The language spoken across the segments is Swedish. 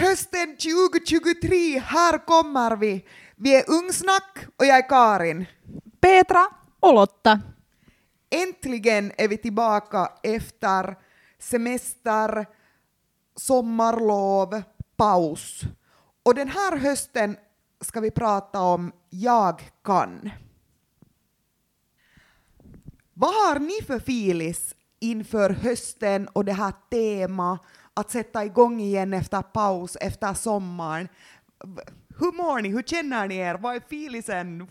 Hösten 2023, här kommer vi. Vi är Ungsnack och jag är Karin. Petra och Lotta. Äntligen är vi tillbaka efter semester, sommarlov, paus. Och den här hösten ska vi prata om Jag kan. Vad har ni för filis inför hösten och det här temat att sätta igång igen efter paus, efter sommaren? Hur mår ni? Hur känner ni er? Vad är filisen?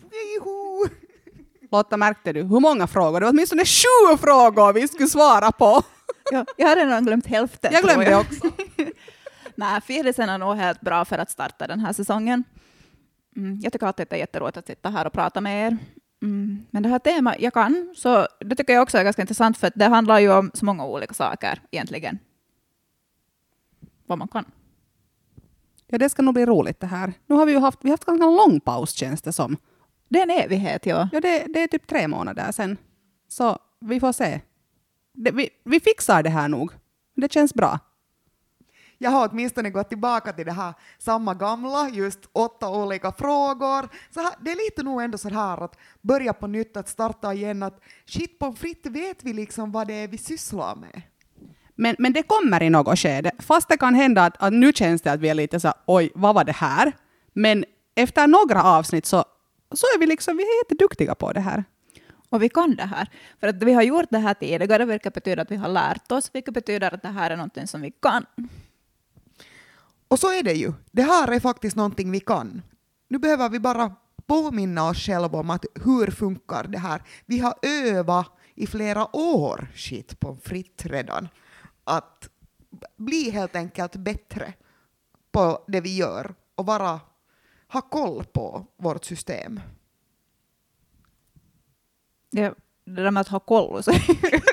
Lotta, märkte du hur många frågor? Det var åtminstone sju frågor vi skulle svara på. Ja, jag har redan glömt hälften. Jag glömde också. Nej, filisen är nog helt bra för att starta den här säsongen. Mm, jag tycker alltid att det är jätteroligt att sitta här och prata med er. Mm, men det här temat jag kan, så det tycker jag också är ganska intressant för det handlar ju om så många olika saker egentligen. Vad man kan. Ja, det ska nog bli roligt det här. Nu har vi ju haft, vi har haft ganska lång paus känns det som. Det är en evighet, ja. Ja, det, det är typ tre månader sen. Så vi får se. Det, vi, vi fixar det här nog. Det känns bra. Jag har åtminstone gått tillbaka till det här samma gamla, just åtta olika frågor. Så här, det är lite nog ändå så här att börja på nytt, att starta igen, att shit på fritt vet vi liksom vad det är vi sysslar med. Men, men det kommer i något skede. Fast det kan hända att, att nu känns det att vi är lite så oj, vad var det här? Men efter några avsnitt så, så är vi liksom, vi är jätteduktiga på det här. Och vi kan det här. För att vi har gjort det här tidigare, vilket betyder att vi har lärt oss, vilket betyder att det här är någonting som vi kan. Och så är det ju. Det här är faktiskt någonting vi kan. Nu behöver vi bara påminna oss själva om att hur funkar det här. Vi har övat i flera år, shit på fritt redan, att bli helt enkelt bättre på det vi gör och bara ha koll på vårt system. Det, det där med att ha koll så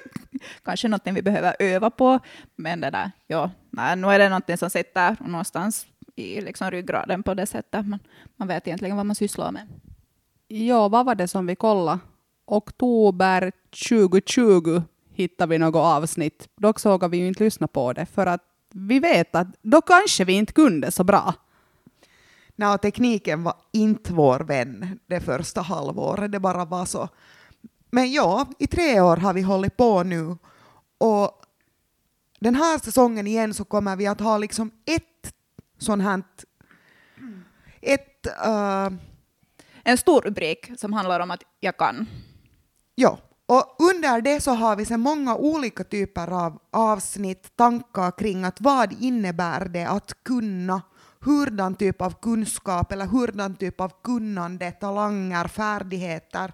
kanske någonting vi behöver öva på, men det där, ja, nej, nu är det någonting som sitter någonstans i liksom ryggraden på det sättet. Man, man vet egentligen vad man sysslar med. Ja, vad var det som vi kollade? Oktober 2020 hittade vi något avsnitt. Dock såg vi ju inte lyssna på det, för att vi vet att då kanske vi inte kunde så bra. Nej, tekniken var inte vår vän det första halvåret, det bara var så. Men ja, i tre år har vi hållit på nu och den här säsongen igen så kommer vi att ha liksom ett sånt här ett, uh, En stor rubrik som handlar om att jag kan. ja, under det så har vi så många olika typer av avsnitt, tankar kring att vad innebär det att kunna, hurdan typ av kunskap eller hurdan typ av kunnande, talanger, färdigheter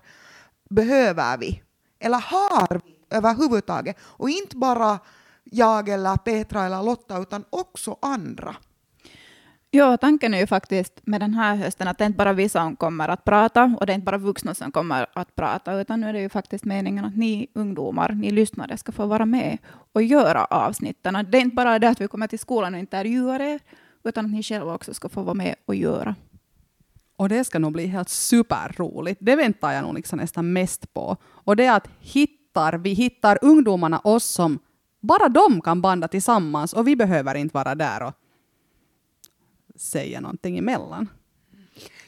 behöver vi? Eller har vi överhuvudtaget? Och inte bara jag eller Petra eller Lotta utan också andra. Ja, tanken är ju faktiskt med den här hösten att det är inte bara vi som kommer att prata och det är inte bara vuxna som kommer att prata, utan nu är det ju faktiskt meningen att ni ungdomar, ni lyssnare, ska få vara med och göra avsnitten. Det är inte bara det att vi kommer till skolan och intervjuar er, utan att ni själva också ska få vara med och göra. Och det ska nog bli helt superroligt. Det väntar jag nog liksom nästan mest på. Och det är att hittar, vi hittar ungdomarna oss som bara de kan banda tillsammans och vi behöver inte vara där och säga någonting emellan.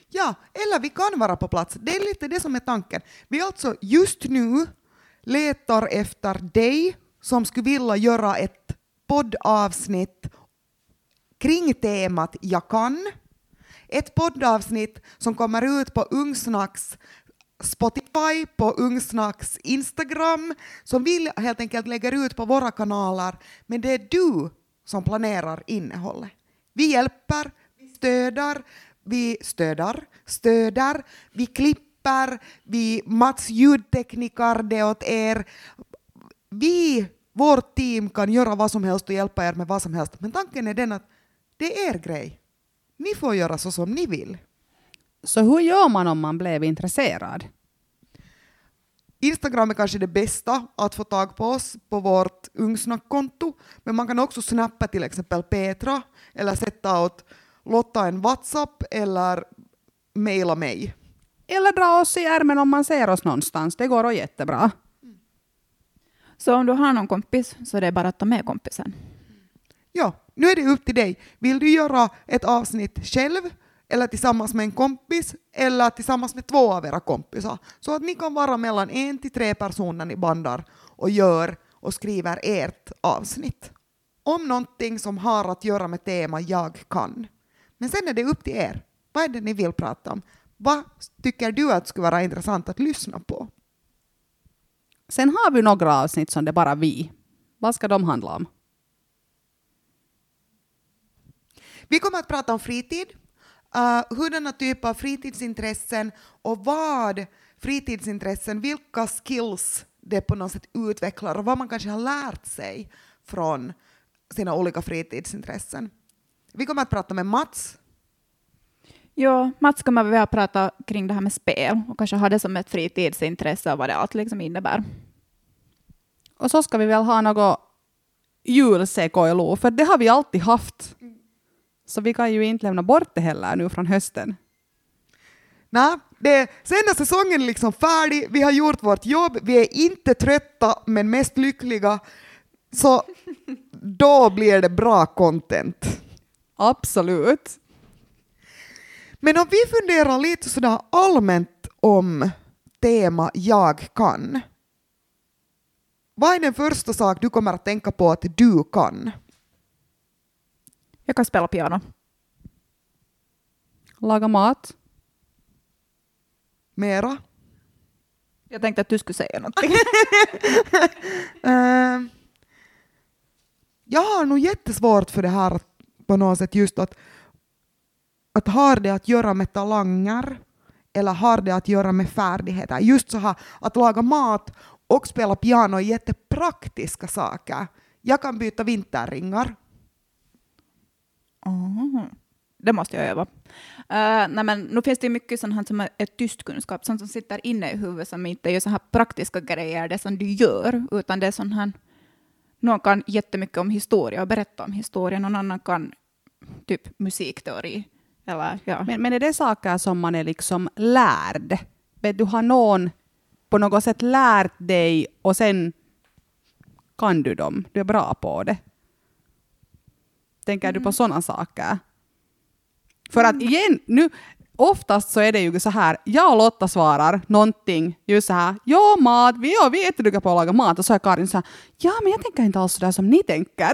Ja, eller vi kan vara på plats. Det är lite det som är tanken. Vi alltså just nu letar efter dig som skulle vilja göra ett poddavsnitt kring temat Jag kan. Ett poddavsnitt som kommer ut på Ungsnacks Spotify, på Ungsnacks Instagram, som vi helt enkelt lägger ut på våra kanaler, men det är du som planerar innehållet. Vi hjälper, vi stöder, vi stöder, stöder, vi klipper, vi Mats ljudtekniker det åt er. Vi, vårt team, kan göra vad som helst och hjälpa er med vad som helst, men tanken är den att det är er grej. Ni får göra så som ni vill. Så hur gör man om man blev intresserad? Instagram är kanske det bästa att få tag på oss på vårt Ungsnack-konto, men man kan också snappa till exempel Petra eller sätta åt Lotta en WhatsApp eller mejla mig. Eller dra oss i ärmen om man ser oss någonstans. Det går jättebra. Så om du har någon kompis så är det bara att ta med kompisen. Ja, nu är det upp till dig. Vill du göra ett avsnitt själv eller tillsammans med en kompis eller tillsammans med två av era kompisar. Så att ni kan vara mellan en till tre personer ni bandar och gör och skriver ert avsnitt. Om någonting som har att göra med tema jag kan. Men sen är det upp till er. Vad är det ni vill prata om? Vad tycker du att skulle vara intressant att lyssna på? Sen har vi några avsnitt som det är bara vi. Vad ska de handla om? Vi kommer att prata om fritid, Äh, uh, hurdana typer av fritidsintressen och vad fritidsintressen, vilka skills det på något sätt utvecklar och vad man kanske har lärt sig från sina olika fritidsintressen. Vi kommer att prata med Mats. Ja, Mats kommer vi att prata kring det här med spel och kanske ha det som ett fritidsintresse och vad det allt liksom innebär. Och så ska vi väl ha något julsekoilu, för det har vi alltid haft. Så vi kan ju inte lämna bort det heller nu från hösten. Nej, det, sen är säsongen liksom färdig, vi har gjort vårt jobb, vi är inte trötta men mest lyckliga. Så då blir det bra content. Absolut. Men om vi funderar lite sådär allmänt om tema jag kan. Vad är den första sak du kommer att tänka på att du kan? Jag kan spela piano. Laga mat. Mera? Jag tänkte att du skulle säga någonting. uh, jag har nog jättesvårt för det här på något sätt just att, att har det att göra med talanger eller har det att göra med färdigheter. Just så här att laga mat och spela piano är jättepraktiska saker. Jag kan byta vinterringar. Mhm. Det måste jag öva. Uh, nej men, nu finns det mycket sånt här som är tyst kunskap, sånt som sitter inne i huvudet som inte är så här praktiska grejer, det som du gör, utan det är sånt här någon kan jättemycket om historia och berätta om historia, någon annan kan typ musikteori. Eller, ja. men, men är det saker som man är liksom lärd? Du har någon på något sätt lärt dig och sen kan du dem, du är bra på det. Tänker du på mm. sådana saker? För att mm. igen, nu, oftast så är det ju så här, jag och Lotta svarar någonting, just så här, ja mat, vi, ja, vi är jätteduktiga på att laga mat, och så är Karin så här, ja men jag tänker inte alls så där som ni tänker.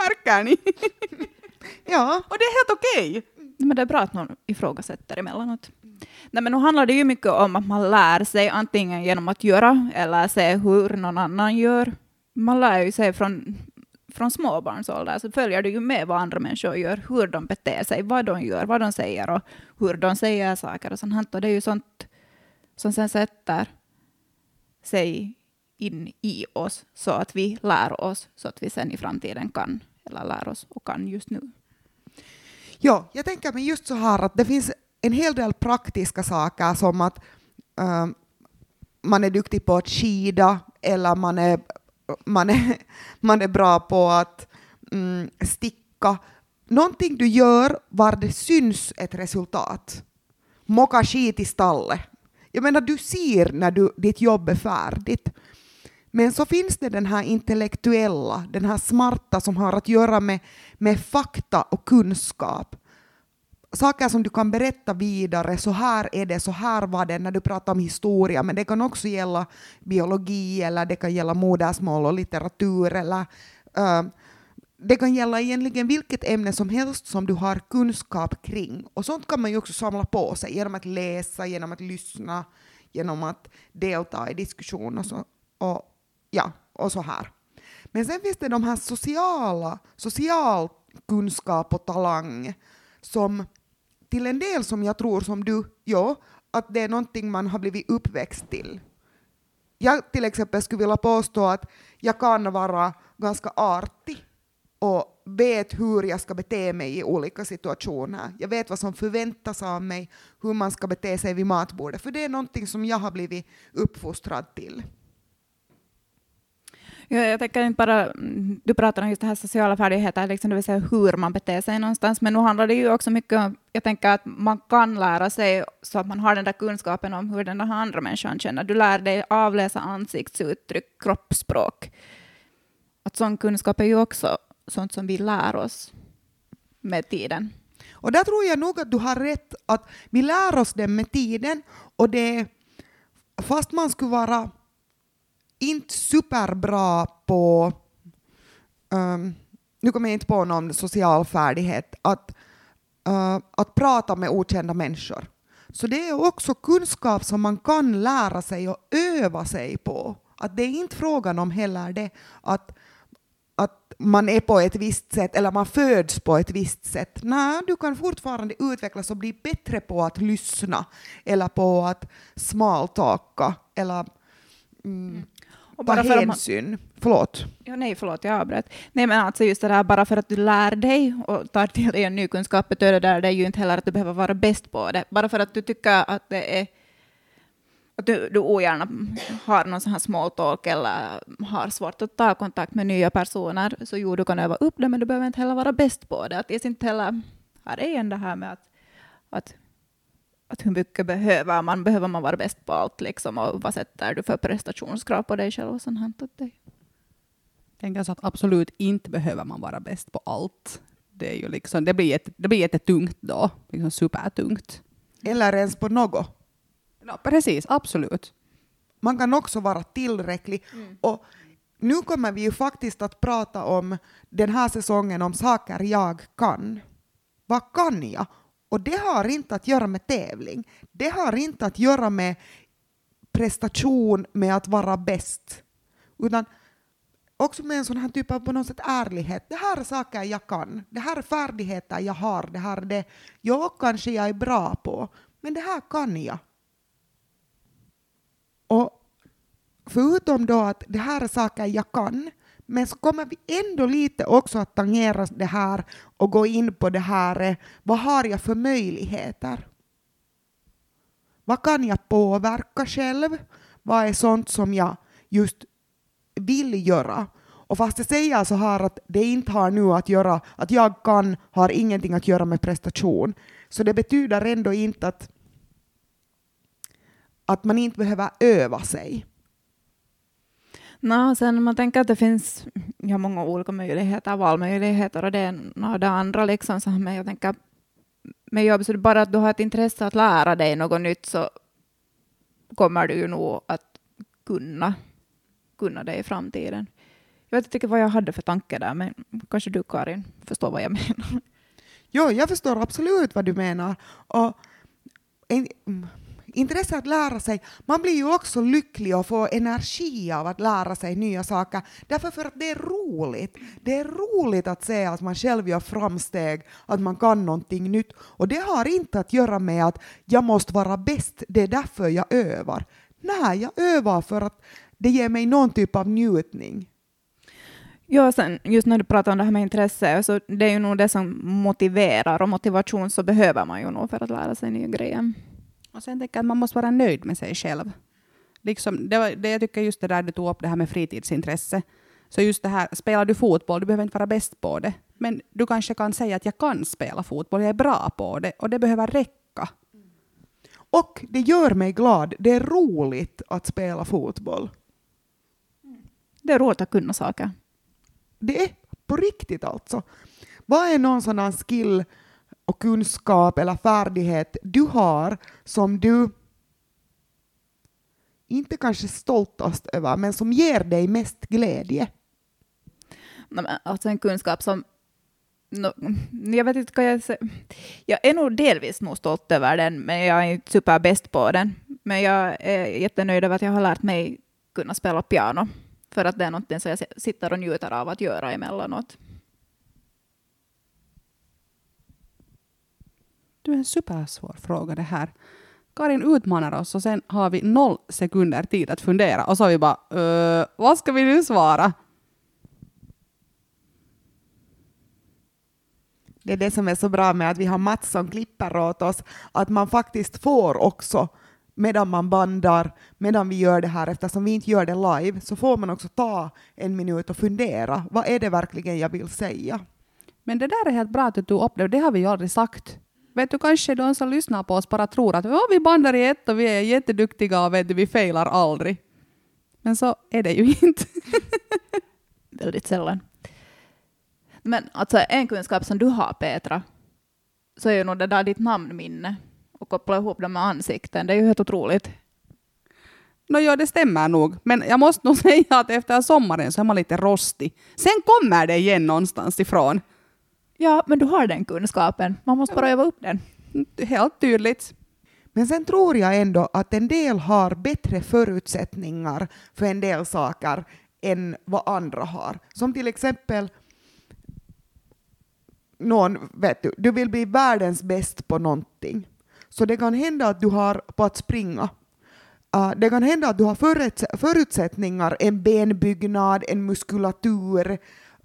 Märker ni? ja. Och det är helt okej. Okay. Men det är bra att någon ifrågasätter emellanåt. Nej, men nu handlar det ju mycket om att man lär sig antingen genom att göra eller se hur någon annan gör. Man lär ju sig från från småbarnsålder så följer du ju med vad andra människor gör, hur de beter sig, vad de gör, vad de säger och hur de säger saker och sånt. Och det är ju sånt som sen sätter sig in i oss så att vi lär oss så att vi sen i framtiden kan, eller lär oss och kan just nu. Ja, jag tänker mig just så här att det finns en hel del praktiska saker som att uh, man är duktig på att skida eller man är man är, man är bra på att mm, sticka. Någonting du gör var det syns ett resultat. Mocka skit i stallet. Jag menar, du ser när du, ditt jobb är färdigt. Men så finns det den här intellektuella, den här smarta som har att göra med, med fakta och kunskap saker som du kan berätta vidare, så här är det, så här var det när du pratar om historia, men det kan också gälla biologi eller det kan gälla modersmål och litteratur eller uh, det kan gälla egentligen vilket ämne som helst som du har kunskap kring. Och sånt kan man ju också samla på sig genom att läsa, genom att lyssna, genom att delta i diskussion och så, och, ja, och så här. Men sen finns det de här sociala, social kunskap och talang som till en del som jag tror som du, ja, att det är någonting man har blivit uppväxt till. Jag till exempel skulle vilja påstå att jag kan vara ganska artig och vet hur jag ska bete mig i olika situationer. Jag vet vad som förväntas av mig, hur man ska bete sig vid matbordet, för det är någonting som jag har blivit uppfostrad till. Ja, jag tänker inte bara, mm, du pratar om just det här sociala färdigheter, liksom, det vill säga hur man beter sig någonstans, men nu handlar det ju också mycket om, jag tänker att man kan lära sig så att man har den där kunskapen om hur den där andra människan känner. Du lär dig avläsa ansiktsuttryck, kroppsspråk. Att sån kunskap är ju också sånt som vi lär oss med tiden. Och där tror jag nog att du har rätt, att vi lär oss det med tiden och det, fast man skulle vara inte superbra på, um, nu kommer jag inte på någon social färdighet, att, uh, att prata med okända människor. Så det är också kunskap som man kan lära sig och öva sig på. Att det är inte frågan om heller det att, att man är på ett visst sätt eller man föds på ett visst sätt. Nej, du kan fortfarande utvecklas och bli bättre på att lyssna eller på att smaltaka eller mm, och ta bara för att man- hänsyn. Förlåt. Ja, nej, förlåt, jag avbröt. Nej, men alltså just det där, bara för att du lär dig och tar till dig en ny kunskap betyder det, det är ju inte heller att du behöver vara bäst på det. Bara för att du tycker att det är att du, du ogärna har någon sån här small talk eller har svårt att ta kontakt med nya personer, så jo, du kan öva upp det, men du behöver inte heller vara bäst på det. Att det är inte heller, här är igen det här med att, att, att hur mycket behöver man, behöver man vara bäst på allt liksom, och vad sätter du för prestationskrav på dig själv och sånt här. Att det, tänker så att absolut inte behöver man vara bäst på allt. Det, är ju liksom, det, blir jätte, det blir jättetungt då, liksom supertungt. Eller ens på något. Ja, precis, absolut. Man kan också vara tillräcklig. Och nu kommer vi ju faktiskt att prata om den här säsongen om saker jag kan. Vad kan jag? Och det har inte att göra med tävling. Det har inte att göra med prestation, med att vara bäst. Utan också med en sån här typ av på något sätt ärlighet. Det här är saker jag kan. Det här är färdigheter jag har. Det här är det jag kanske jag är bra på. Men det här kan jag. Och förutom då att det här är saker jag kan, men så kommer vi ändå lite också att tangera det här och gå in på det här, eh, vad har jag för möjligheter? Vad kan jag påverka själv? Vad är sånt som jag just vill göra? Och fast jag säger så här att det inte har nu att göra, att jag kan, har ingenting att göra med prestation, så det betyder ändå inte att att man inte behöver öva sig. No, sen man tänker att det finns ja, många olika möjligheter, valmöjligheter och det ena och det andra. Liksom, så, men jag tänker med jobb, så är det bara att du har ett intresse att lära dig något nytt så kommer du ju nog att kunna, kunna det i framtiden. Jag vet inte vad jag hade för tanke där, men kanske du Karin förstår vad jag menar. Jo, jag förstår absolut vad du menar. Och en, intresse att lära sig, man blir ju också lycklig och får energi av att lära sig nya saker, därför för att det är roligt. Det är roligt att se att man själv gör framsteg, att man kan någonting nytt. Och det har inte att göra med att jag måste vara bäst, det är därför jag övar. Nej, jag övar för att det ger mig någon typ av njutning. Ja, sen just när du pratar om det här med intresse, så det är ju nog det som motiverar och motivation så behöver man ju nog för att lära sig nya grejer. Och sen tänker jag att man måste vara nöjd med sig själv. Liksom, det, var, det jag tycker just det där du tog upp, det här med fritidsintresse. Så just det här, spelar du fotboll, du behöver inte vara bäst på det. Men du kanske kan säga att jag kan spela fotboll, jag är bra på det. Och det behöver räcka. Och det gör mig glad, det är roligt att spela fotboll. Det är roligt att kunna saker. Det är på riktigt alltså. Vad är någon sån här skill och kunskap eller färdighet du har som du inte kanske stoltast över, men som ger dig mest glädje? Alltså en kunskap som... No, jag vet inte kan jag säga? Jag är nog delvis nog stolt över den, men jag är inte superbäst på den. Men jag är jättenöjd över att jag har lärt mig kunna spela piano. För att det är något som jag sitter och njuter av att göra emellanåt. Du är en supersvår fråga det här. Karin utmanar oss och sen har vi noll sekunder tid att fundera och så vi bara, "Öh, vad ska vi nu svara? Det är det som är så bra med att vi har Mats som klipper åt oss, att man faktiskt får också medan man bandar, medan vi gör det här, eftersom vi inte gör det live, så får man också ta en minut och fundera. Vad är det verkligen jag vill säga? Men det där är helt bra att du tog upp det, det har vi ju aldrig sagt. Vet du, kanske de som lyssnar på oss bara tror att "Ja, vi bandar i ett och vi är jätteduktiga och vet du, vi failar aldrig. Men så är det ju inte. Väldigt sällan. Men alltså en kunskap som du har Petra, så är ju nog det där ditt namnminne och koppla ihop det med ansikten. Det är ju helt otroligt. Nå, ja, det stämmer nog. Men jag måste nog säga att efter sommaren så är man lite rostig. Sen kommer det igen någonstans ifrån. Ja, men du har den kunskapen. Man måste bara öva upp den. Helt tydligt. Men sen tror jag ändå att en del har bättre förutsättningar för en del saker än vad andra har. Som till exempel någon, vet du, du vill bli världens bäst på någonting. Så det kan hända att du har på att springa. Uh, det kan hända att du har förut- förutsättningar, en benbyggnad, en muskulatur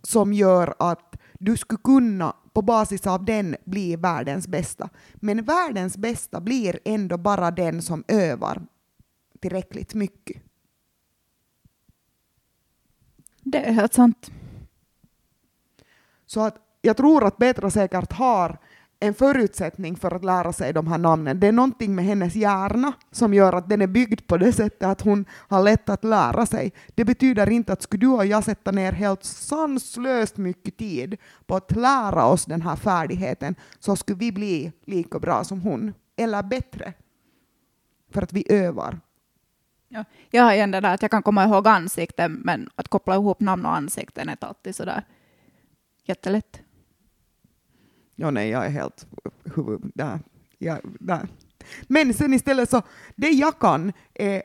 som gör att du skulle kunna på basis av den bli världens bästa. Men världens bästa blir ändå bara den som övar tillräckligt mycket. Det är helt sant. Så att jag tror att Petra säkert har en förutsättning för att lära sig de här namnen. Det är någonting med hennes hjärna som gör att den är byggd på det sättet att hon har lätt att lära sig. Det betyder inte att skulle du och jag sätta ner helt sanslöst mycket tid på att lära oss den här färdigheten så skulle vi bli lika bra som hon, eller bättre. För att vi övar. Ja. Jag har igen det där att jag kan komma ihåg ansikten, men att koppla ihop namn och ansikten är inte alltid sådär jättelätt. Ja, nej, jag är helt huvud... Där. Ja, där. Men sen istället så, det jag kan är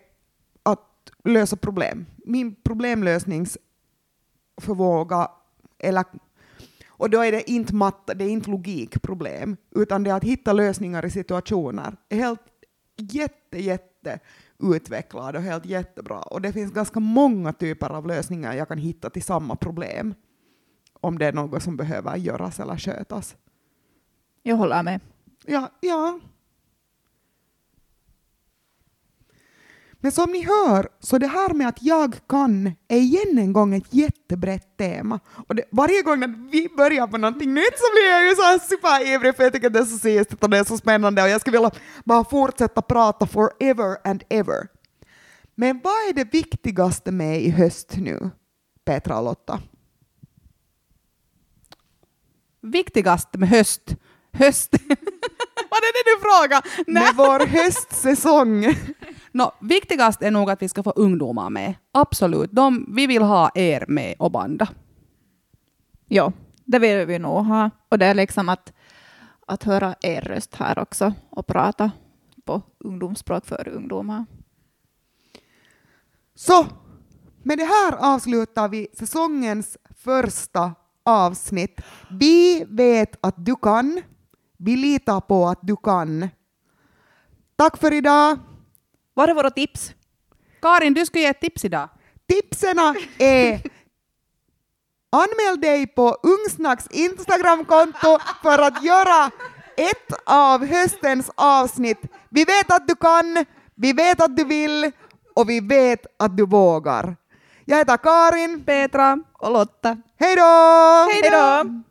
att lösa problem. Min problemlösningsförmåga, eller, och då är det inte matte, det är inte logikproblem, utan det är att hitta lösningar i situationer. är helt jätte, jätte utvecklad och helt jättebra. Och det finns ganska många typer av lösningar jag kan hitta till samma problem, om det är något som behöver göras eller skötas. Jag håller med. Ja, ja. Men som ni hör, så det här med att jag kan är igen en gång ett jättebrett tema. Och det, varje gång när vi börjar på någonting nytt så blir jag ju så här superivrig för jag tycker det är så sist och det är så spännande och jag skulle vilja bara fortsätta prata forever and ever. Men vad är det viktigaste med i höst nu, Petra och Lotta? Viktigast med höst. Höst. Var det det du frågade? Nej. Med vår höstsäsong. Nå, viktigast är nog att vi ska få ungdomar med. Absolut. De, vi vill ha er med och banda. Ja, det vill vi nog ha. Och det är liksom att, att höra er röst här också och prata på ungdomsspråk för ungdomar. Så, med det här avslutar vi säsongens första avsnitt. Vi vet att du kan. Vi litar på att du kan. Tack för idag. Var är våra tips? Karin, du ska ge ett tips idag. Tipsena är anmäl dig på Ungsnacks Instagramkonto för att göra ett av höstens avsnitt. Vi vet att du kan, vi vet att du vill och vi vet att du vågar. Jag heter Karin. Petra. Och Lotta. Hej då! Hej då!